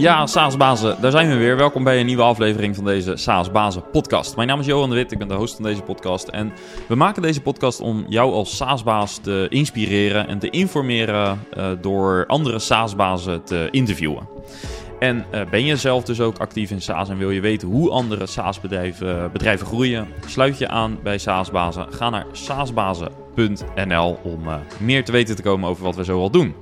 Ja, SaaS-bazen, daar zijn we weer. Welkom bij een nieuwe aflevering van deze SaaS-bazen podcast. Mijn naam is Johan de Wit, ik ben de host van deze podcast. En we maken deze podcast om jou als SaaS-baas te inspireren en te informeren uh, door andere SaaS-bazen te interviewen. En uh, ben je zelf dus ook actief in SaaS en wil je weten hoe andere SaaS-bedrijven bedrijven groeien? Sluit je aan bij SaaS-bazen. Ga naar saasbazen.nl om meer te weten te komen over wat we zo al doen.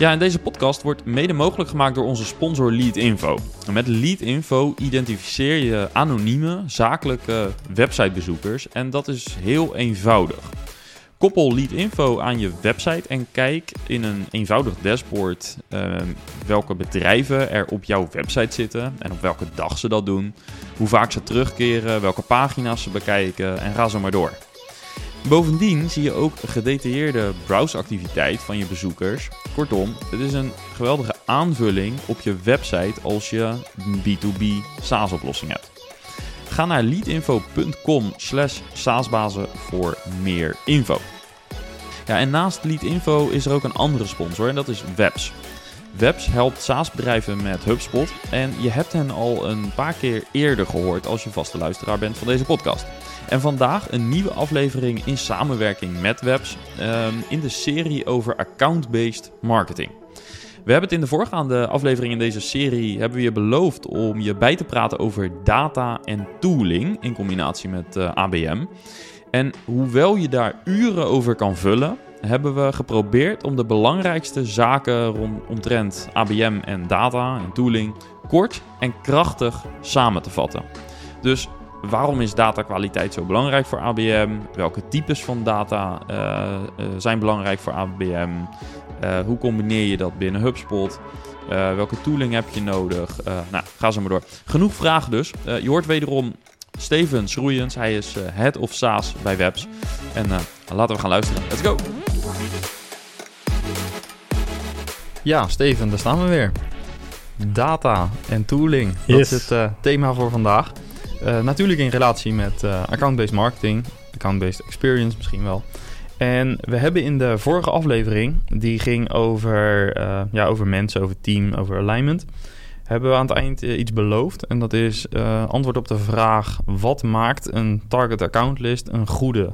Ja, en deze podcast wordt mede mogelijk gemaakt door onze sponsor Leadinfo. Met Leadinfo identificeer je anonieme zakelijke websitebezoekers en dat is heel eenvoudig. Koppel Leadinfo aan je website en kijk in een eenvoudig dashboard uh, welke bedrijven er op jouw website zitten en op welke dag ze dat doen, hoe vaak ze terugkeren, welke pagina's ze bekijken en ga zo maar door. Bovendien zie je ook gedetailleerde browseactiviteit van je bezoekers. Kortom, het is een geweldige aanvulling op je website als je een B2B SaaS-oplossing hebt. Ga naar leadinfo.com slash saasbazen voor meer info. Ja, en naast Leadinfo is er ook een andere sponsor en dat is Webs. Webs helpt SaaS-bedrijven met HubSpot en je hebt hen al een paar keer eerder gehoord als je vaste luisteraar bent van deze podcast. En vandaag een nieuwe aflevering in samenwerking met Webs um, in de serie over account-based marketing. We hebben het in de voorgaande aflevering in deze serie hebben we je beloofd om je bij te praten over data en tooling in combinatie met uh, ABM. En hoewel je daar uren over kan vullen, hebben we geprobeerd om de belangrijkste zaken rondomtrent ABM en data en tooling kort en krachtig samen te vatten. Dus waarom is datakwaliteit zo belangrijk voor ABM? Welke types van data uh, uh, zijn belangrijk voor ABM? Uh, hoe combineer je dat binnen HubSpot? welke tooling heb je nodig? nou, ga zo maar door. Genoeg vragen dus. je hoort wederom Steven Schroeiens. Hij is Head of SaaS bij Webs. En laten we gaan luisteren. Let's go! Ja, Steven, daar staan we weer. Data en tooling. Dat Yes. is het eh, thema voor vandaag. Eh, natuurlijk in relatie met eh, account-based marketing, account-based experience misschien wel. En we hebben in de vorige aflevering, die ging over, ja, over mensen, over team, over alignment, hebben we aan het eind iets beloofd. En dat is antwoord op de vraag: wat maakt een target account list een goede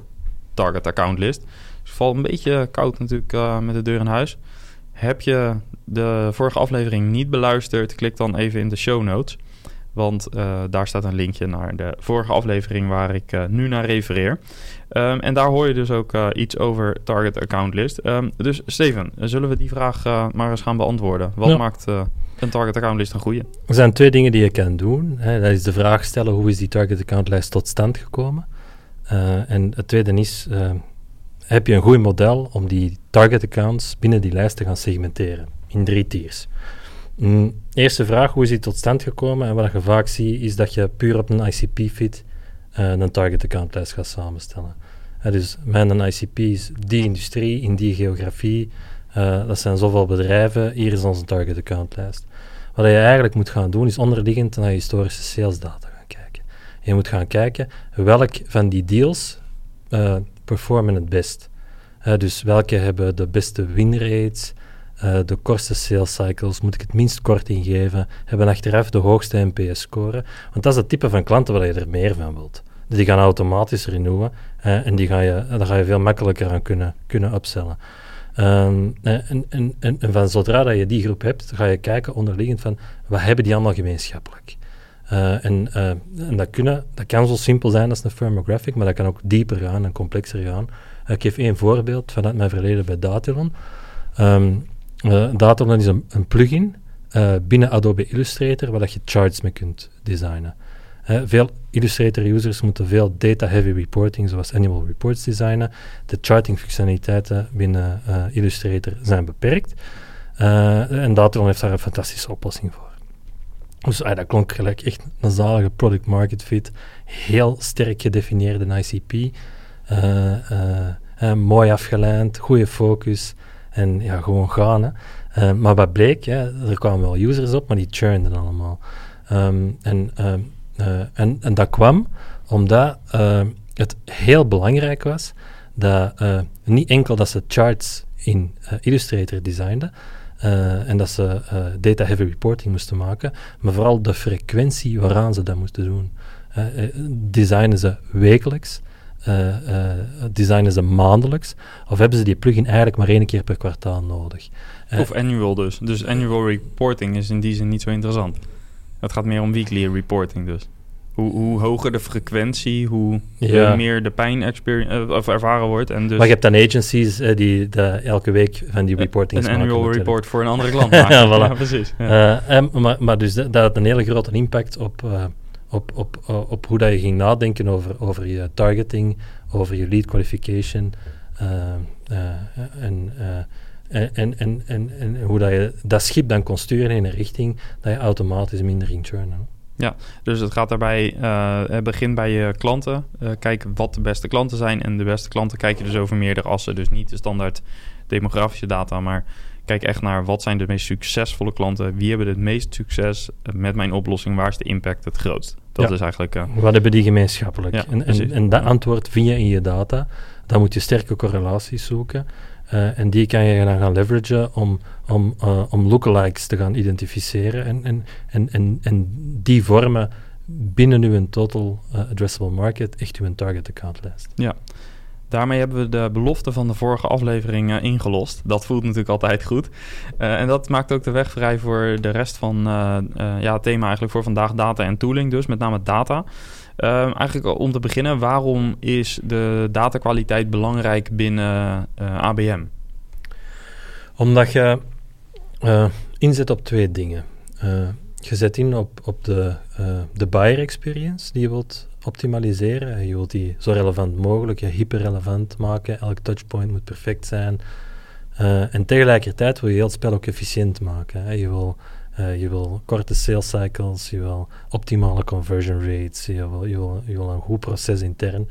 target account list? Dus het valt een beetje koud natuurlijk met de deur in huis. Heb je de vorige aflevering niet beluisterd, klik dan even in de show notes. Want eh, daar staat een linkje naar de vorige aflevering waar ik eh, nu naar refereer. Um, en daar hoor je dus ook uh, iets over Target Account List. Um, dus Steven, zullen we die vraag maar eens gaan beantwoorden? Wat Ja. maakt een Target Account List een goede? Er zijn twee dingen die je kan doen. Hè. Dat is de vraag stellen, hoe is die target account lijst tot stand gekomen? En het tweede is, uh, heb je een goed model om die target accounts binnen die lijst te gaan segmenteren in drie tiers? Mm, eerste vraag, hoe is die tot stand gekomen? En wat je vaak ziet, is dat je puur op een ICP-fit uh, een target account lijst gaat samenstellen. Uh, dus mijn ICP is die industrie, in die geografie, uh, dat zijn zoveel bedrijven, hier is onze target account lijst. Wat je eigenlijk moet gaan doen, is onderliggend naar historische sales data gaan kijken. Je moet gaan kijken welk van die deals performen het best. Dus welke hebben de beste win rates, uh, de kortste sales cycles, moet ik het minst kort ingeven, hebben achteraf de hoogste NPS-score. Want dat is het type van klanten waar je er meer van wilt. Die gaan automatisch renewen en die ga je, daar ga je veel makkelijker aan kunnen, kunnen upsellen. Um, en, en, en, en, van zodra dat je die groep hebt, ga je kijken onderliggend van wat hebben die allemaal gemeenschappelijk. Uh, en, uh, en dat, dat kan zo simpel zijn als een firmographic, maar dat kan ook dieper gaan en complexer gaan. Ik geef één voorbeeld vanuit mijn verleden bij Datalon. Um, Datalon is een, een plugin binnen Adobe Illustrator waar dat je charts mee kunt designen. veel Illustrator-users moeten veel data-heavy reporting, zoals annual reports, designen. De charting-functionaliteiten binnen Illustrator zijn beperkt. En Datalon heeft daar een fantastische oplossing voor. Dus uh, dat klonk gelijk echt een zalige product market fit. Heel sterk gedefinieerde ICP. mooi afgeleid, goede focus. En ja, gewoon gaan. Hè. maar wat bleek, er kwamen wel users op, maar die churneden allemaal. Um, en uh, en, en, dat kwam omdat het heel belangrijk was dat niet enkel dat ze charts in Illustrator designde, eh, en dat ze eh, data-heavy reporting moesten maken, maar vooral de frequentie waaraan ze dat moesten doen. Eh, designen ze wekelijks? designen ze maandelijks? Of hebben ze die plugin eigenlijk maar één keer per kwartaal nodig? Of annual dus. Dus annual reporting is in die zin niet zo interessant. Het gaat meer om weekly reporting dus. Hoe, hoe hoger de frequentie, hoe Ja. eh, meer de pijn eh, of ervaren wordt. En dus maar je hebt dan agencies eh, die de, elke week van die reportings een annual report voor een andere klant maken. Ja, voilà. Ja, precies. Ja. Eh, en, maar, maar dus dat, had een hele grote impact op, eh, op, op, eh, op hoe dat je ging nadenken over, over je targeting, over je lead qualification. eh, eh, en, eh, en, en, en, en, en hoe dat je dat schip dan kon sturen in een richting dat je automatisch minder ging churnen. Dus het gaat daarbij, eh het begint bij je klanten. Eh, kijk wat de beste klanten zijn. En de beste klanten kijk je dus over meerdere assen. Dus niet de standaard demografische data, maar kijk echt naar wat zijn de meest succesvolle klanten. Wie hebben het meest succes met mijn oplossing? Waar is de impact het grootst? Dat Ja. is eigenlijk... eh, Wat hebben die gemeenschappelijk? Ja, en, en, en dat antwoord vind je in je data. Dan moet je sterke correlaties zoeken. Eh, en die kan je dan gaan leveragen om, om, eh, om lookalikes te gaan identificeren. En, en, en, en, en die vormen binnen uw total eh, addressable market echt uw target accountlijst. Daarmee hebben we de belofte van de vorige aflevering ingelost. Dat voelt natuurlijk altijd goed. En dat maakt ook de weg vrij voor de rest van ja, het thema eigenlijk voor vandaag data en tooling. Dus met name data. Ehm, eigenlijk om te beginnen, waarom is de datakwaliteit belangrijk binnen eh, ABM? Omdat je eh, inzet op twee dingen. Eh, je zet in op, op de, de buyer experience die je wilt optimaliseren. En je wilt die zo relevant mogelijk, ja, hyperrelevant maken. Elk touchpoint moet perfect zijn. En tegelijkertijd wil je heel het spel ook efficiënt maken. Je, wil, eh, je wil korte sales cycles, je wil optimale conversion rates, je wil, je je een goed proces intern.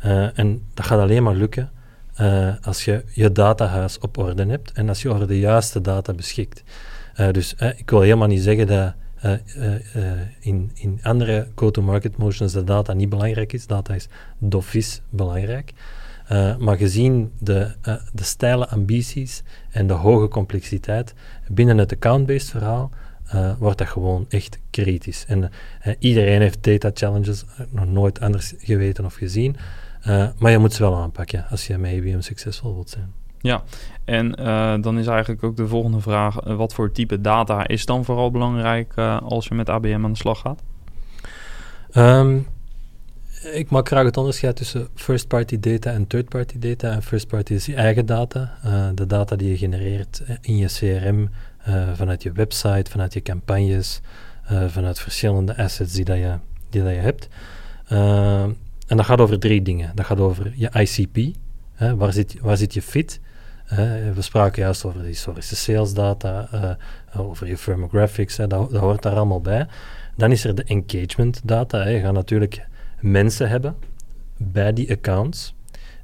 Eh, en dat gaat alleen maar lukken eh, als je je datahuis op orde hebt en als je over de juiste data beschikt. Dus ik wil helemaal niet zeggen dat in, in andere go-to-market motions de data niet belangrijk is. Data is dofis belangrijk. Maar gezien de, eh, de steile ambities en de hoge complexiteit binnen het account-based verhaal, eh, wordt dat gewoon echt kritisch. En eh, iedereen heeft data challenges, eh, nog nooit anders geweten of gezien. Eh, maar je moet ze wel aanpakken als je met IBM succesvol wilt zijn. Ja, en eh, dan is eigenlijk ook de volgende vraag: eh, wat voor type data is dan vooral belangrijk eh, als je met ABM aan de slag gaat? Ehm, ik maak graag het onderscheid tussen first-party data en third-party data. En first-party is je eigen data, eh, de data die je genereert eh, in je CRM, eh, vanuit je website, vanuit je campagnes, eh, vanuit verschillende assets die, dat je, die dat je hebt. Ehm, en dat gaat over drie dingen. Dat gaat over je ICP, hè, waar, zit, waar zit je fit? Eh, we spraken juist over de historische sales data, eh, over je firmographics, dat, dat hoort daar allemaal bij. Dan is er de engagement data. Hè. Je gaat natuurlijk mensen hebben bij die accounts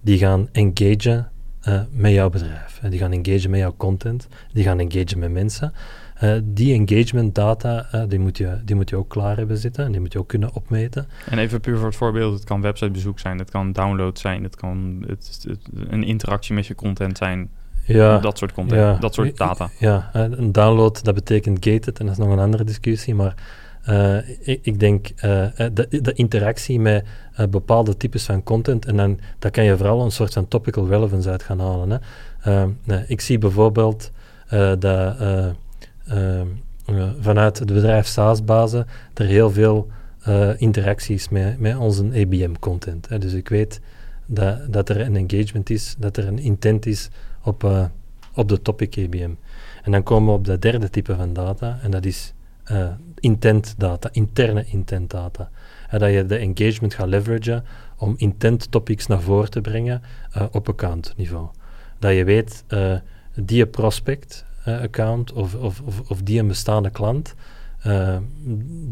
die gaan engagen eh, met jouw bedrijf. En die gaan engagen met jouw content, die gaan engagen met mensen. Eh, die engagement data, eh, die, moet je, die moet je ook klaar hebben zitten en die moet je ook kunnen opmeten. En even puur voor het voorbeeld: het kan websitebezoek zijn, het kan download zijn, het kan het, het- een interactie met je content zijn. Ja, dat soort content, ja. dat soort data. Ja, eh, een download, dat betekent gated en dat is nog een andere discussie, maar eh, ik, ik denk eh, de, de interactie met bepaalde types van content en dan daar kan je vooral een soort van topical relevance uit gaan halen. Hè. Eh, nee, ik zie bijvoorbeeld dat eh, eh, eh, vanuit het bedrijf SaaS-bazen er heel veel interacties met, met onze ABM-content. Dus ik weet dat, dat er een engagement is, dat er een intent is op, op de topic ABM. En dan komen we op dat derde type van data, en dat is eh, intent data, interne intent data. En dat je de engagement gaat leveragen om intent topics naar voren te brengen eh, op account niveau. Dat je weet, eh, die prospect account of, of, of, of die een bestaande klant,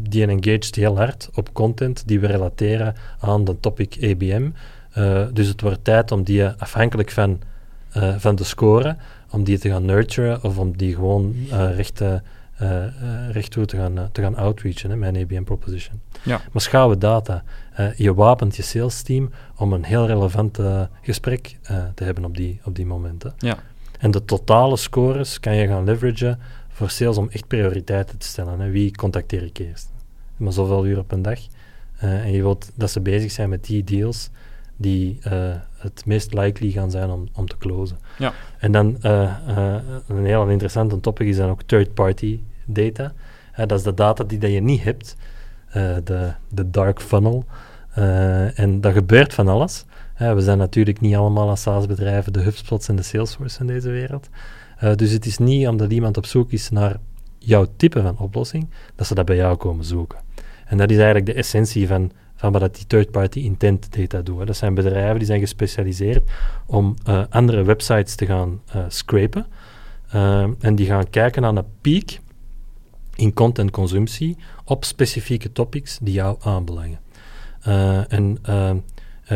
die engaged heel hard op content die we relateren aan de topic ABM. Dus het wordt tijd om die afhankelijk van, van de score, om die te gaan nurturen of om die gewoon eh recht, eh, eh, eh, recht toe te gaan, eh, te gaan outreachen, hè, mijn ABM proposition. Ja. Maar schouwen data. Je wapent je sales team om een heel relevant gesprek te hebben op die, op die momenten. Ja. En de totale scores kan je gaan leveragen voor sales om echt prioriteiten te stellen. Hè. Wie contacteer ik eerst? Maar zoveel uur op een dag. Uh, en je wilt dat ze bezig zijn met die deals die uh, het meest likely gaan zijn om, om te closen. Ja. En dan uh, een heel interessante topic is dan ook third-party data. dat is de data die dat je niet hebt, de, de dark funnel. en dat gebeurt van alles. we zijn natuurlijk niet allemaal als SaaS-bedrijven de HubSpots en de Salesforce in deze wereld. dus het is niet omdat iemand op zoek is naar jouw type van oplossing, dat ze dat bij jou komen zoeken. En dat is eigenlijk de essentie van, van wat die third-party intent data doen. Dat zijn bedrijven die zijn gespecialiseerd om uh, andere websites te gaan uh, scrapen. Uh, en die gaan kijken naar een piek in contentconsumptie op specifieke topics die jou aanbelangen. en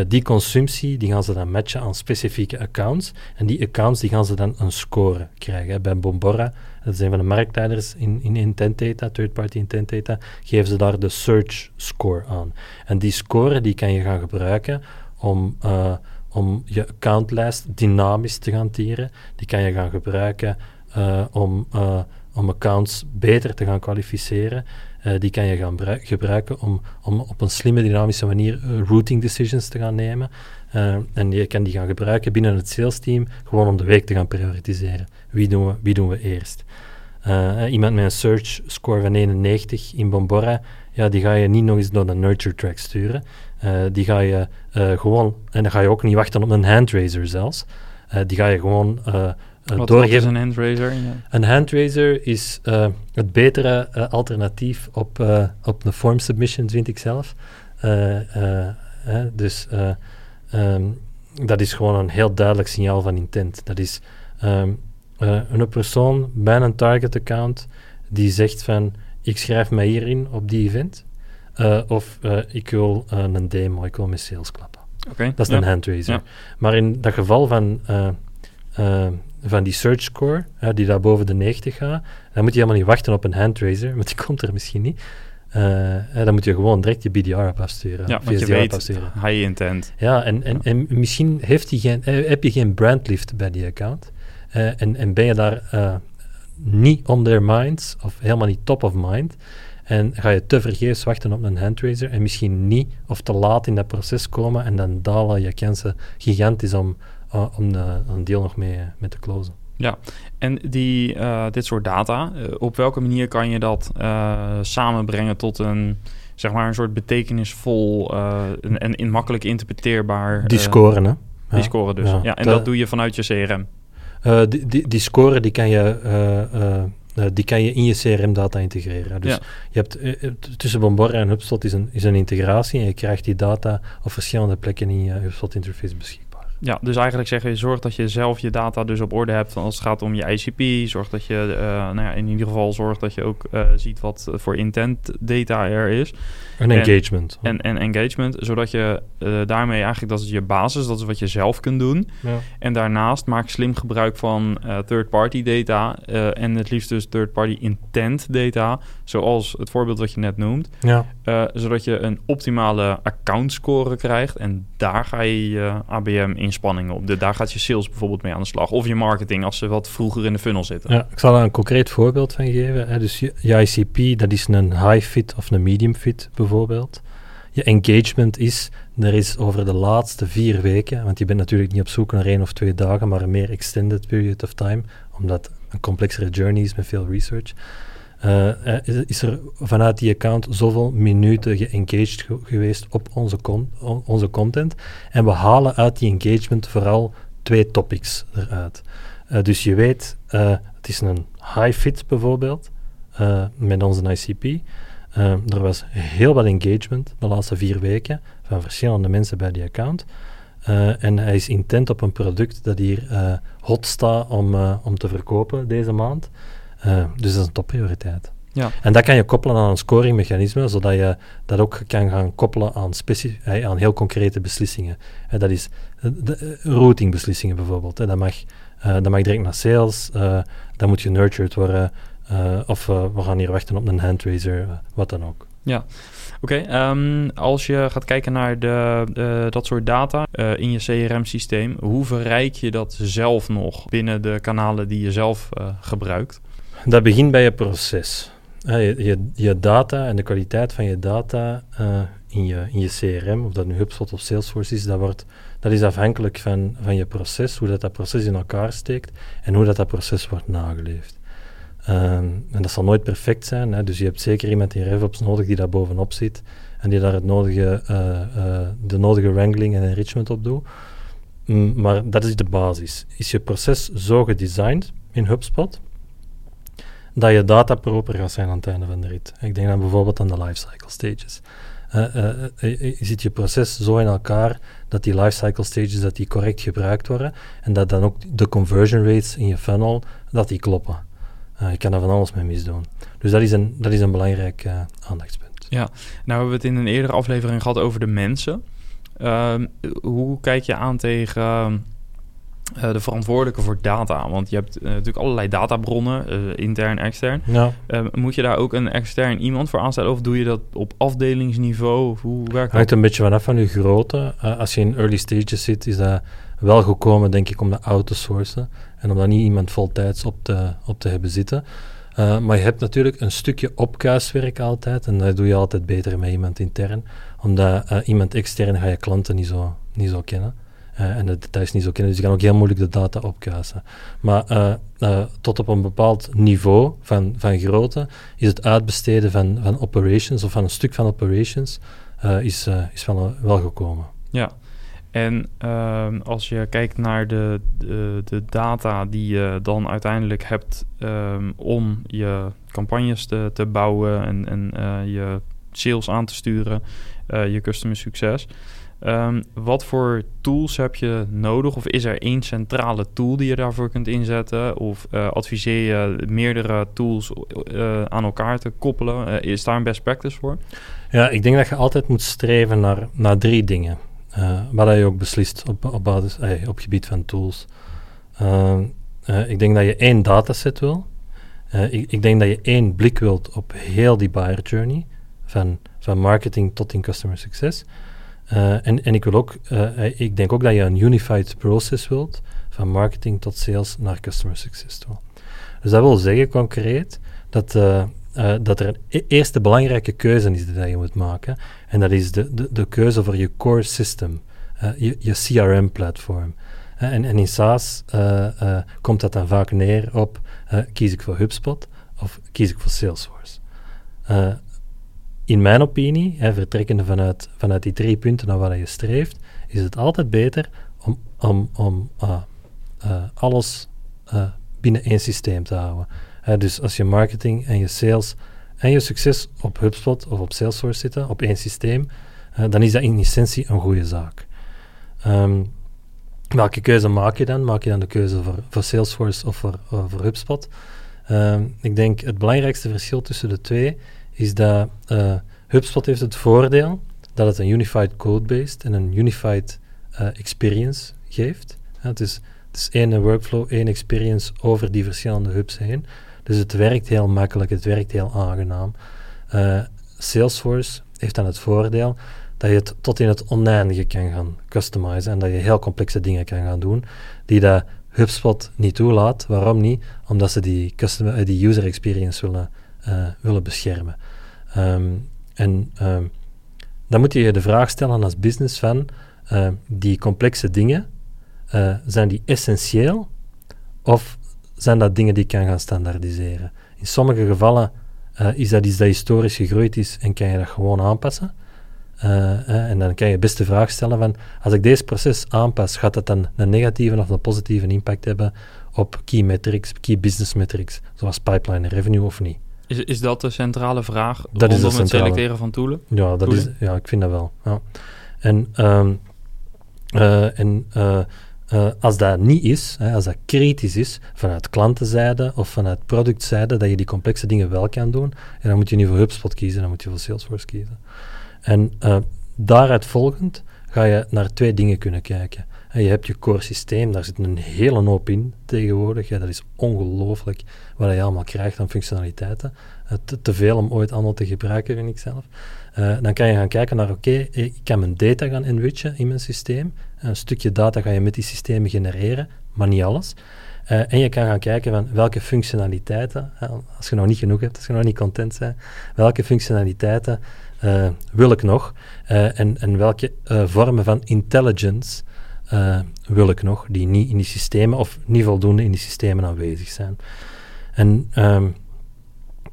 die consumptie die gaan ze dan matchen aan specifieke accounts. En die accounts die gaan ze dan een score krijgen. Bij Bombora dat een van de marktleiders in, in intent data, third-party intent data, geven ze daar de search score aan. En die score die kan je gaan gebruiken om, uh, om je accountlijst dynamisch te gaan tieren. Die kan je gaan gebruiken uh, om, uh, om accounts beter te gaan kwalificeren. Die kan je gaan gebruiken om, om op een slimme, dynamische manier routing decisions te gaan nemen. en je kan die gaan gebruiken binnen het sales team, gewoon om de week te gaan prioritiseren. Wie doen we, wie doen we eerst? Iemand met een search score van 91 in Bombora, ja, die ga je niet nog eens door de nurture track sturen. Die ga je gewoon, en dan ga je ook niet wachten op een handraiser zelfs. die ga je gewoon wat, doorgeven. Wat is een handraiser? Ja. Een handraiser is het betere alternatief op, op een form submission, vind ik zelf. dus um, dat is gewoon een heel duidelijk signaal van intent. Dat is... Um, uh, een persoon bij een target account die zegt van ik schrijf mij hierin op die event uh, of uh, ik wil een demo, ik wil mijn sales klappen. Okay, dat is ja. een handraiser. Ja. Maar in dat geval van, van die search score, die daar boven de 90 gaat, dan moet je helemaal niet wachten op een handraiser, want die komt er misschien niet. dan moet je gewoon direct je BDR op afsturen. Ja, want je weet, afsturen. high intent. Ja, en, en, en misschien heeft die geen, heb je geen brandlift bij die account. Uh, en, en ben je daar uh, niet on their minds, of helemaal niet top of mind, en ga je te vergeefs wachten op een handraiser en misschien niet of te laat in dat proces komen en dan dalen je kansen gigantisch om, uh, om de, een deel nog mee, mee te closen. Ja, en die, dit soort data, op welke manier kan je dat samenbrengen tot een, zeg maar, een soort betekenisvol en, en in makkelijk interpreteerbaar... Die scoren, hè? Die scoren dus, ja. ja en dat, dat doe je vanuit je CRM? Die, die, die, score die kan je, uh, die kan je in je CRM-data integreren. Dus ja. je hebt tussen Bombora en HubSpot is een, is een integratie en je krijgt die data op verschillende plekken in je HubSpot-interface beschikbaar. Ja, dus eigenlijk zeggen je, zorg dat je zelf je data dus op orde hebt als het gaat om je ICP. Zorg dat je, uh, nou ja, in ieder geval zorg dat je ook uh, ziet wat voor intent data er is. En, engagement. En, en engagement, zodat je uh, daarmee eigenlijk, dat is je basis, dat is wat je zelf kunt doen. Ja. En daarnaast maak slim gebruik van third-party data en het liefst dus third-party intent data, zoals het voorbeeld wat je net noemt. Ja. zodat je een optimale account score krijgt en daar ga je je ABM in op. De, daar gaat je sales bijvoorbeeld mee aan de slag. Of je marketing als ze wat vroeger in de funnel zitten. Ja, ik zal daar een concreet voorbeeld van geven. Hè. Dus je, je ICP, dat is een high fit of een medium fit bijvoorbeeld. Je engagement is, er is over de laatste vier weken, want je bent natuurlijk niet op zoek naar één of twee dagen, maar een meer extended period of time, omdat een complexere journey is met veel research. Uh, is er vanuit die account zoveel minuten geengaged geweest op onze, onze content. En we halen uit die engagement vooral twee topics eruit. Uh, dus je weet, het is een high fit bijvoorbeeld, met onze ICP. er was heel wat engagement de laatste vier weken van verschillende mensen bij die account. en hij is intent op een product dat hier hot staat om, om te verkopen deze maand. Uh, dus dat is een topprioriteit. Ja. En dat kan je koppelen aan een scoringmechanisme, zodat je dat ook kan gaan koppelen aan, eh, aan heel concrete beslissingen. Uh, dat is de, routingbeslissingen bijvoorbeeld. Dat, mag, dat mag direct naar sales, dat moet genurtured worden, of we gaan hier wachten op een handraiser, wat dan ook. Oké, ehm, als je gaat kijken naar de, eh, dat soort data eh, in je CRM-systeem, hoe verrijk je dat zelf nog binnen de kanalen die je zelf eh, gebruikt? Dat begint bij je proces. Je, je, je data en de kwaliteit van je data eh, in, je, in je CRM, of dat nu HubSpot of Salesforce is, dat, wordt, dat is afhankelijk van, van je proces, hoe dat, dat proces in elkaar steekt en hoe dat, dat proces wordt nageleefd. Ehm, en dat zal nooit perfect zijn, hè, dus je hebt zeker iemand in RevOps nodig die daar bovenop zit en die daar het nodige, eh, eh, de nodige wrangling en enrichment op doet. Mm, maar dat is de basis. Is je proces zo gedesigned in HubSpot dat je data proper gaat zijn aan het einde van de rit. Ik denk dan bijvoorbeeld aan de lifecycle stages. Eh, eh, eh, je ziet je proces zo in elkaar dat die lifecycle stages dat die correct gebruikt worden en dat dan ook de conversion rates in je funnel dat die kloppen. je kan daar van alles mee misdoen. Dus dat is een, dat is een belangrijk aandachtspunt. Ja, nou hebben we het in een eerdere aflevering gehad over de mensen. Ehm, hoe kijk je aan tegen uh, de verantwoordelijke voor data? Want je hebt uh, natuurlijk allerlei databronnen, uh, intern, extern. Ja. moet je daar ook een extern iemand voor aanstellen? Of doe je dat op afdelingsniveau? Hoe werkt Hangt een beetje vanaf van je grootte. als je in early stages zit, is dat wel gekomen, denk ik, om dat out te sourcen. En om daar niet iemand voltijds op te, op te hebben zitten. maar je hebt natuurlijk een stukje opkuiswerk altijd. En dat doe je altijd beter met iemand intern. Omdat iemand extern ga je klanten niet zo, niet zo kennen. Uh, en de details niet zo kennen. Dus je kan ook heel moeilijk de data opkuisen. Maar uh, uh, tot op een bepaald niveau van, van grootte is het uitbesteden van, van operations of van een stuk van operations is, is wel, wel gekomen. Ja, en ehm, als je kijkt naar de, de, data die je dan uiteindelijk hebt um, om je campagnes te, te bouwen en, en je sales aan te sturen, je customer succes. Um, wat voor tools heb je nodig? Of is er één centrale tool die je daarvoor kunt inzetten? Of uh, adviseer je meerdere tools uh, aan elkaar te koppelen? Uh, is daar een best practice voor? Ja, ik denk dat je altijd moet streven naar, naar drie dingen. wat je ook beslist op, op, basis, op gebied van tools. Ehm, ik denk dat je één dataset wil. Ik, ik, denk dat je één blik wilt op heel die buyer journey. Van, van marketing tot in customer success. Uh, en, en ik wil ook, uh, ik denk ook dat je een unified process wilt, van marketing tot sales naar customer success toe. Dus dat wil zeggen concreet dat, uh, dat er een e-, eerste belangrijke keuze is die je moet maken. En dat is de, de, de keuze voor je core system, je, je CRM-platform. en, en in SaaS komt dat dan vaak neer op, kies ik voor HubSpot of kies ik voor Salesforce in mijn opinie, hè, vertrekkende vanuit, vanuit die drie punten naar waar je streeft, is het altijd beter om, om, om uh, uh, alles uh, binnen één systeem te houden. dus als je marketing en je sales en je succes op HubSpot of op Salesforce zitten, op één systeem, dan is dat in essentie een goede zaak. Um, welke keuze maak je dan? Maak je dan de keuze voor, voor Salesforce of voor, voor HubSpot? Um, ik denk het belangrijkste verschil tussen de twee is dat uh, HubSpot heeft het voordeel dat het een unified codebase en een unified uh, experience geeft. Het, is, het is één workflow, één experience over die verschillende hubs heen. Dus het werkt heel makkelijk, het werkt heel aangenaam. Uh, Salesforce heeft dan het voordeel dat je het tot in het oneindige kan gaan customizen en dat je heel complexe dingen kan gaan doen die dat HubSpot niet toelaat. Waarom niet? Omdat ze die, die user experience willen uh, willen beschermen. Um, en um, dan moet je je de vraag stellen als business van uh, die complexe dingen, uh, zijn die essentieel of zijn dat dingen die ik kan gaan standaardiseren? In sommige gevallen is dat iets dat historisch gegroeid is en kan je dat gewoon aanpassen. en dan kan je best de vraag stellen van, als ik deze proces aanpas, gaat dat dan een negatieve of een positieve impact hebben op key metrics, key business metrics, zoals pipeline revenue of niet? Is, is dat de centrale vraag dat is het selecteren van toolen? Ja, dat Is, ja ik vind dat wel. Ja. En, um, uh, en uh, uh, als dat niet is, hè, als dat kritisch is vanuit klantenzijde of vanuit productzijde, dat je die complexe dingen wel kan doen, en dan moet je niet voor HubSpot kiezen, dan moet je voor Salesforce kiezen. En daaruit volgend ga je naar twee dingen kunnen kijken. En je hebt je core systeem, daar zit een hele hoop in tegenwoordig. Ja, dat is ongelooflijk wat je allemaal krijgt aan functionaliteiten. Te, veel om ooit allemaal te gebruiken, vind ik zelf. Uh, dan kan je gaan kijken naar, oké, ik kan mijn data gaan enrichen in mijn systeem. Een stukje data ga je met die systemen genereren, maar niet alles. Uh, en je kan gaan kijken van welke functionaliteiten, als je nog niet genoeg hebt, als je nog niet content bent, welke functionaliteiten uh, wil ik nog en, en welke vormen van intelligence wil ik nog, die niet in die systemen of niet voldoende in die systemen aanwezig zijn. En um,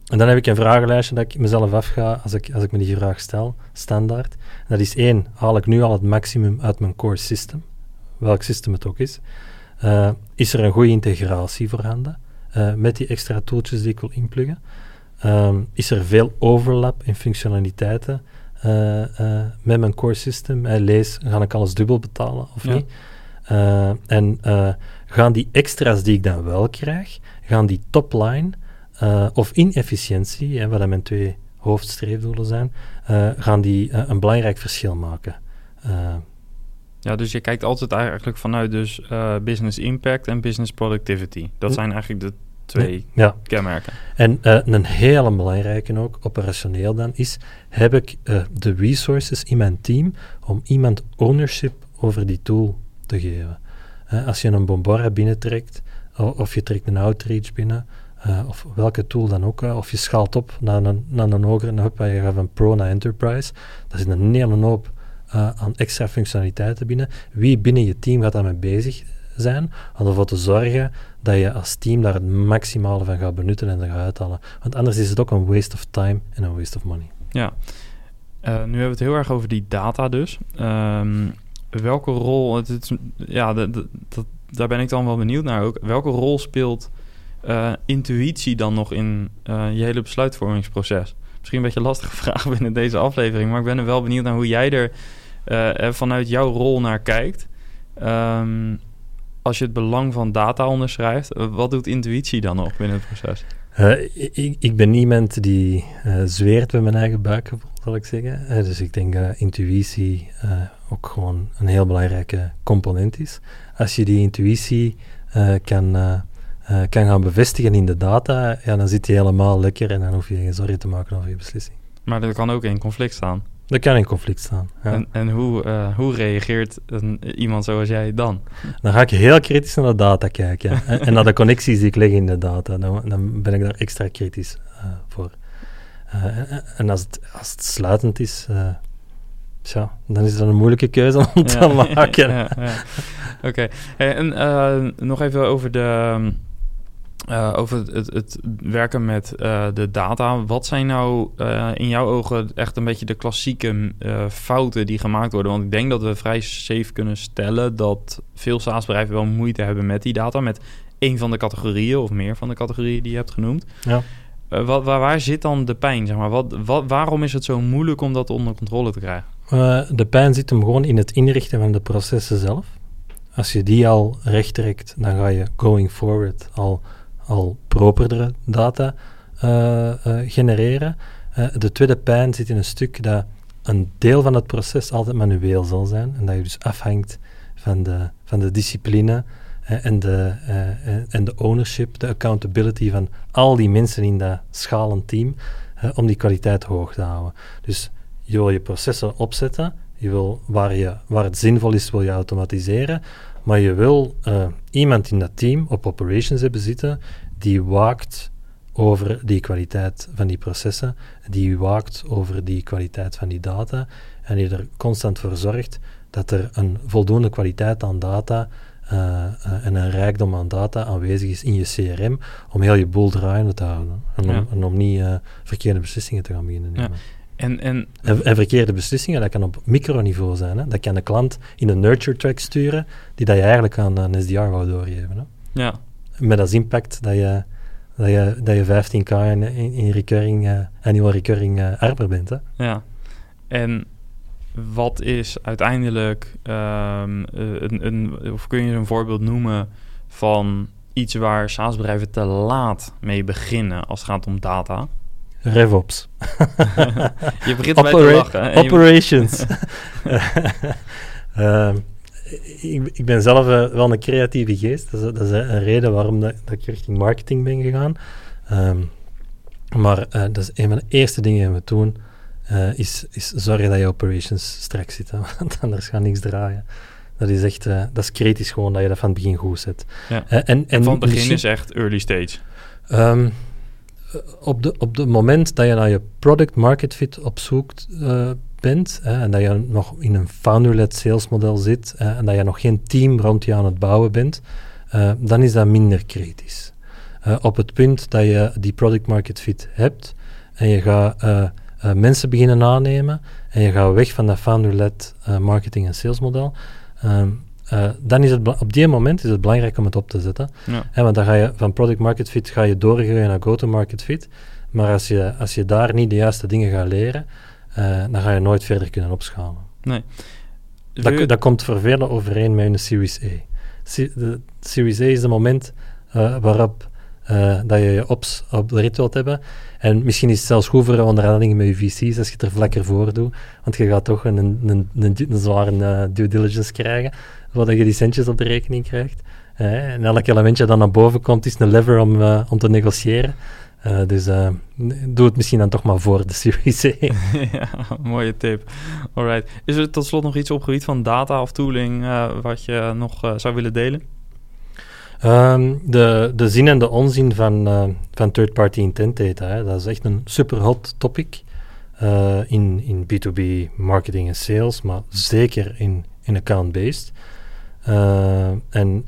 en dan heb ik een vragenlijstje dat ik mezelf afga als ik, als ik me die vraag stel, standaard. Dat is één, haal ik nu al het maximum uit mijn core system, welk systeem het ook is. Uh, is er een goede integratie voorhanden uh, met die extra tooltjes die ik wil inpluggen? Um, is er veel overlap in functionaliteiten uh, met mijn core system? lees, ga ik alles dubbel betalen of ja. niet? en gaan die extra's die ik dan wel krijg, gaan die topline of inefficiëntie, wat mijn twee hoofdstreefdoelen zijn, gaan die een belangrijk verschil maken. ja, dus je kijkt altijd eigenlijk vanuit dus business impact en business productivity. Dat zijn eigenlijk de twee ja. kenmerken. En een hele belangrijke ook, operationeel dan, is, heb ik de resources in mijn team om iemand ownership over die tool te geven. als je een Bombora binnentrekt, of je trekt een outreach binnen, of welke tool dan ook, of je schaalt op naar een, naar een hogere hub, je gaat van Pro naar Enterprise. Daar zit een hele hoop aan extra functionaliteiten binnen. Wie binnen je team gaat daarmee bezig zijn, om ervoor te zorgen dat je als team daar het maximale van gaat benutten en er gaat uithalen. Want anders is het ook een waste of time en een waste of money. Ja, nu hebben we het heel erg over die data dus. Um, welke rol, het, het, ja, dat, daar ben ik dan wel benieuwd naar ook. Welke rol speelt uh, intuïtie dan nog in uh, je hele besluitvormingsproces? Misschien een beetje een lastige vraag binnen deze aflevering, maar ik ben er wel benieuwd naar hoe jij er vanuit jouw rol naar kijkt. Um, als je het belang van data onderschrijft, wat doet intuïtie dan nog binnen het proces? ik, ik, ben niemand die zweert bij mijn eigen buikgevoel, zal ik zeggen. dus ik denk dat intuïtie ook gewoon een heel belangrijke component is. Als je die intuïtie kan uh, kan gaan bevestigen in de data, ja, dan zit je helemaal lekker en dan hoef je geen zorgen te maken over je beslissing. Maar dat kan ook in conflict staan. Dat kan in conflict staan. Ja. En, en hoe, uh, hoe reageert een, iemand zoals jij dan? Dan ga ik heel kritisch naar de data kijken en, en, naar de connecties die ik leg in de data. Dan, dan ben ik daar extra kritisch uh, voor. en als het, als het sluitend is, Tja, dan is dat een moeilijke keuze om te maken. Ja, ja, Oké, okay. en nog even over de, uh, over het, het, werken met uh, de data. Wat zijn nou uh, in jouw ogen echt een beetje de klassieke fouten die gemaakt worden? Want ik denk dat we vrij safe kunnen stellen dat veel SaaS-bedrijven wel moeite hebben met die data. Met één van de categorieën of meer van de categorieën die je hebt genoemd. Ja. Wat, waar, waar, zit dan de pijn? Zeg maar? wat, wat, waarom is het zo moeilijk om dat onder controle te krijgen? de pijn zit hem gewoon in het inrichten van de processen zelf. Als je die al recht trekt, dan ga je going forward al al properdere data uh, uh, genereren. Uh, de tweede pijn zit in een stuk dat een deel van het proces altijd manueel zal zijn en dat je dus afhangt van de, van de discipline en, de, en de ownership, de accountability van al die mensen in dat schalend team om die kwaliteit hoog te houden. Dus je wil je processen opzetten, je wil, waar, je, waar het zinvol is, wil je automatiseren. Maar je wil uh, iemand in dat team op operations hebben zitten die waakt over die kwaliteit van die processen, die waakt over die kwaliteit van die data en die er constant voor zorgt dat er een voldoende kwaliteit aan data uh, uh, en een rijkdom aan data aanwezig is in je CRM om heel je boel draaiende te houden en om, en om niet verkeerde beslissingen te gaan beginnen nemen. Ja. En, en, en, verkeerde beslissingen, dat kan op microniveau zijn. Hè? Dat kan de klant in een nurture track sturen, die dat je eigenlijk aan een SDR wou doorgeven. Hè? Ja. Met als impact dat je, dat je, dat je 15k in, in, recurring, uh, annual recurring uh, arbor bent. Hè? Ja. En wat is uiteindelijk, um, een, een, of kun je een voorbeeld noemen van iets waar SaaS-bedrijven te laat mee beginnen als het gaat om data? RevOps. je begint Opera te lachen. Operations. uh, ik, ik ben zelf eh, wel een creatieve geest. Dat is, dat is een reden waarom dat, dat ik richting marketing ben gegaan. Ehm, maar uh, dat is een van de eerste dingen die we doen, is, is zorgen dat je operations strak zit. Want anders gaat niks draaien. Dat is echt, uh, dat is kritisch gewoon dat je dat van het begin goed zet. Ja. en, en, van het begin is echt early stage. Um, op, de, op het moment dat je naar je product market fit op zoek bent hè, en dat je nog in een founder-led salesmodel zit en dat je nog geen team rond je aan het bouwen bent, dan is dat minder kritisch. Op het punt dat je die product market fit hebt en je gaat mensen beginnen aannemen en je gaat weg van dat founder-led marketing en salesmodel, ehm, dan is het op die moment is het belangrijk om het op te zetten. Ja. want dan ga je van product market fit ga je doorgroeien naar go-to-market fit. Maar als je, als je daar niet de juiste dingen gaat leren, dan ga je nooit verder kunnen opschalen. Nee. Dat, dat komt voor velen overeen met een Series A. de Series A is het moment waarop uh, dat je je ops op de rit wilt hebben. En misschien is het zelfs goed voor onderhandelingen met je VC's als je het er vlakker voor doet. Want je gaat toch een, een, een, zware uh, due diligence krijgen, voordat je die centjes op de rekening krijgt. Uh, en elk elementje dat naar boven komt, is een lever om, om te negociëren. dus doe het misschien dan toch maar voor de Series A. ja, mooie tip. Alright. Is er tot slot nog iets op gebied van data of tooling wat je nog zou willen delen? Um, de, de zin en de onzin van, uh, van third-party intent data, hè, dat is echt een super hot topic uh, in, in B2B marketing en sales, maar zeker in, in account-based. Uh, en,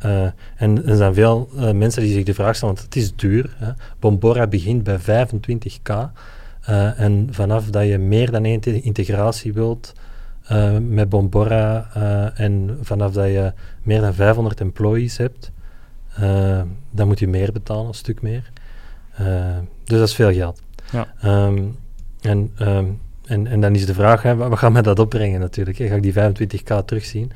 en er zijn veel mensen die zich de vraag stellen, want het is duur. Hè. Bombora begint bij 25k. en vanaf dat je meer dan één integratie wilt met Bombora en vanaf dat je meer dan 500 employees hebt, uh, dan moet je meer betalen, een stuk meer. Uh, dus dat is veel geld. Ja. Um, en, um, en, en dan is de vraag, hè, wat gaan we dat opbrengen natuurlijk? Hè? Ga ik die 25k terugzien?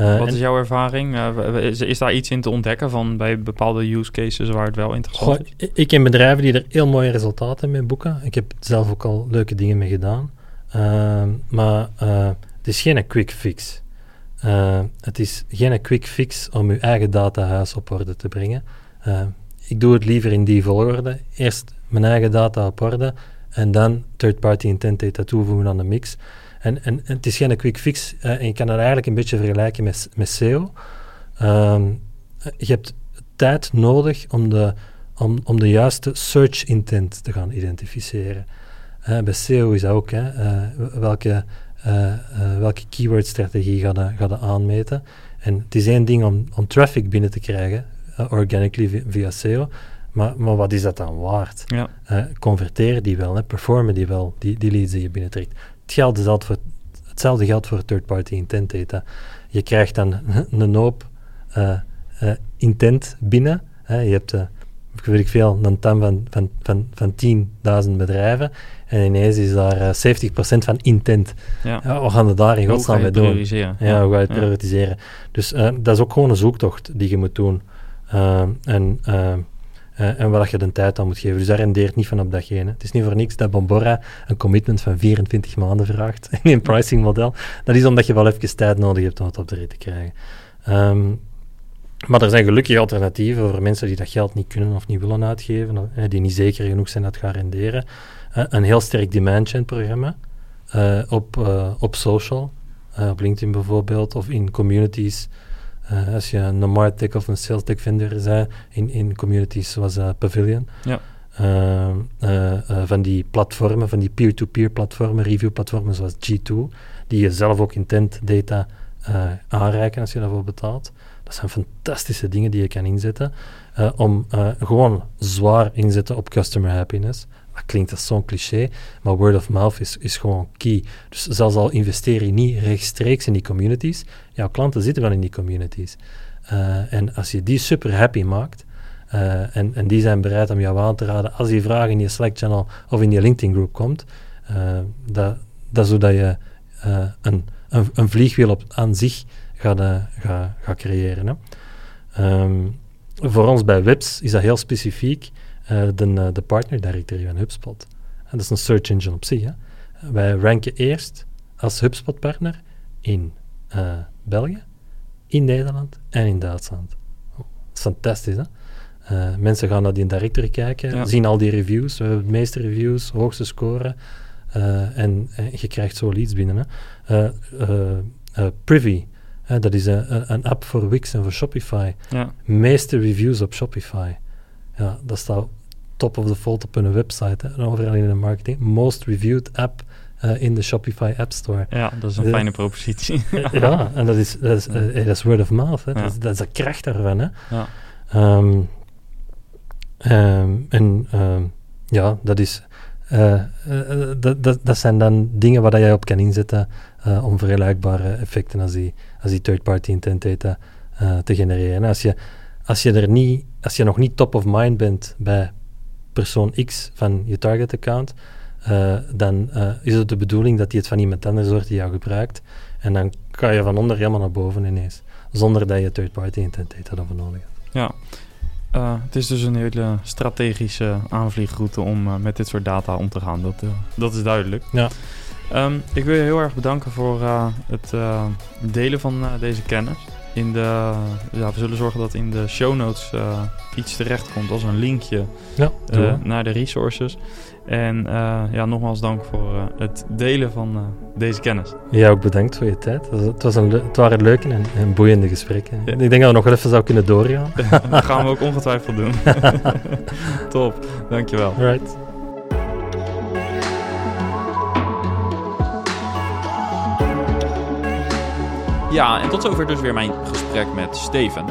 Uh, wat is jouw ervaring? Is, is, daar iets in te ontdekken van bij bepaalde use cases waar het wel interessant Goh, is? Ik ken bedrijven die er heel mooie resultaten mee boeken. Ik heb zelf ook al leuke dingen mee gedaan. Ehm, maar het is geen quick fix. Uh, het is geen quick fix om je eigen datahuis op orde te brengen. Uh, ik doe het liever in die volgorde. Eerst mijn eigen data op orde en dan third-party intent data toevoegen aan de mix. En, en, het is geen quick fix. Uh, en je kan het eigenlijk een beetje vergelijken met, met SEO. Ehm, je hebt tijd nodig om de, om, om de juiste search intent te gaan identificeren. bij SEO is dat ook, hè, welke welke keyword-strategie gaat je aanmeten. En het is één ding om, om traffic binnen te krijgen, organically via SEO, maar, maar wat is dat dan waard? Ja. converteren die wel, hè, performen die wel, die, die leads die je binnentrekt. Het geldt dus voor, hetzelfde geldt voor third-party intent data. Je krijgt dan een hoop intent binnen. Hè. Je hebt weet ik veel, een TAM van, van, van, van 10.000 bedrijven. En ineens is daar uh, eh, 70% van intent. Ja. ja. wat gaan we daar in godsnaam mee doen? Ja, ja, hoe ga je het prioritiseren? Dus uh, dat is ook gewoon een zoektocht die je moet doen. Uh, en, en waar je de tijd aan moet geven. Dus daar rendeert niet van op datgene. Het is niet voor niks dat Bombora een commitment van 24 maanden vraagt in een pricing model. Dat is omdat je wel even tijd nodig hebt om het op de rit te krijgen. Um, maar er zijn gelukkig alternatieven voor mensen die dat geld niet kunnen of niet willen uitgeven, die niet zeker genoeg zijn dat het gaat renderen. Uh, een heel sterk demand gen programma uh, op, uh, op social, op LinkedIn bijvoorbeeld, of in communities. als je een MarTech of een SalesTech vendor bent, in, in communities zoals Pavilion. Ja. van die platformen, van die peer-to-peer platformen, review platformen zoals G2, die je zelf ook intent data aanreiken als je daarvoor betaalt. Dat zijn fantastische dingen die je kan inzetten uh, om uh, gewoon zwaar inzetten op customer happiness. Dat klinkt als zo'n cliché, maar word of mouth is, is gewoon key. Dus zelfs al investeer je niet rechtstreeks in die communities, jouw klanten zitten wel in die communities. Uh, en als je die super happy maakt, en, en die zijn bereid om jou aan te raden als die vraag in je Slack-channel of in je LinkedIn-groep komt, dat, dat zodat je een, een, een vliegwiel op, aan zich gaat, uh, ga, ga creëren. Hè. Um, voor ons bij Webs is dat heel specifiek uh, de, uh, de partner directory van HubSpot. En dat is een search engine op zich. Hè. Wij ranken eerst als HubSpot partner in België, in Nederland en in Duitsland. Dat is fantastisch, hè? Eh, mensen gaan naar die directory kijken, Ja. zien al die reviews. We hebben de meeste reviews, hoogste score. eh, en, en je krijgt zo leads binnen. Hè. Eh, eh, eh, Privy, hè, dat is een, een- app voor Wix en voor Shopify. Ja, Meeste reviews op Shopify. Ja, dat staat top of the fold op hun website. Hè, en overal in de marketing. Most reviewed app eh, in de Shopify App Store. ja dat is een Ja. fijne propositie. ja, en dat is, dat is, Ja. eh, dat is word of mouth. Hè. Ja. Dat, is, dat is de kracht daarvan. Hè. ja. Ehm, ehm, en ehm, ja, dat is. eh, eh, dat, dat, dat zijn dan dingen waar dat jij op kan inzetten eh, om vergelijkbare effecten als die, als die third-party intent data eh, te genereren. En als je, als, je er niet, als je nog niet top of mind bent bij persoon X van je target account, eh, dan is het de bedoeling dat hij het van iemand anders hoort die jou gebruikt. En dan kan je van onder helemaal naar boven ineens. Zonder dat je third-party intent data daarvoor nodig hebt. Ja. Het is dus een hele strategische aanvliegroute om met dit soort data om te gaan. Dat, dat is duidelijk. Ja. Ehm, ik wil je heel erg bedanken voor eh, het eh, delen van eh, deze kennis. In de, ja, we zullen zorgen dat in de show notes iets terecht komt als een linkje Ja, naar de resources. En ja, nogmaals dank voor het delen van deze kennis. Jij ook bedankt voor je tijd. Het, was, een, het waren leuke en, en boeiende gesprekken. Ja. Ik denk dat we nog wel even zou kunnen doorgaan. dat gaan we ook ongetwijfeld doen. Top, dankjewel. Right. Ja, en tot zover dus weer mijn gesprek met Steven.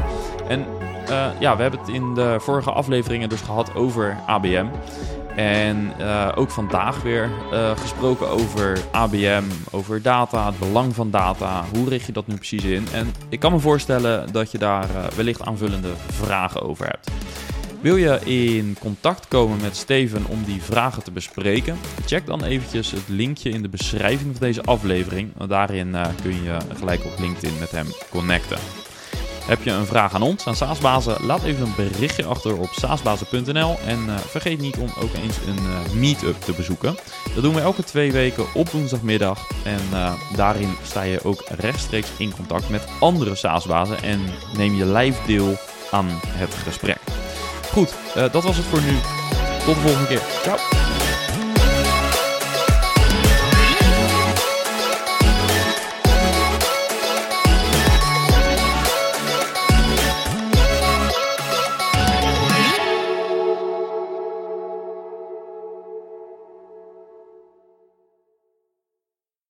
En eh, ja, we hebben het in de vorige afleveringen dus gehad over ABM. En eh, ook vandaag weer eh, gesproken over ABM, over data, het belang van data. Hoe richt je dat nu precies in? En ik kan me voorstellen dat je daar wellicht aanvullende vragen over hebt. Wil je in contact komen met Steven om die vragen te bespreken? Check dan eventjes het linkje in de beschrijving van deze aflevering. Want Daarin eh, kun je gelijk op LinkedIn met hem connecten. Heb je een vraag aan ons, aan Saasbazen? Laat even een berichtje achter op saasbazen.nl. En eh, vergeet niet om ook eens een eh, meetup te bezoeken. Dat doen we elke twee weken op woensdagmiddag. En daarin sta je ook rechtstreeks in contact met andere Saasbazen. En neem je live deel aan het gesprek. Goed, eh, dat was het voor nu. Tot de volgende keer. Ciao.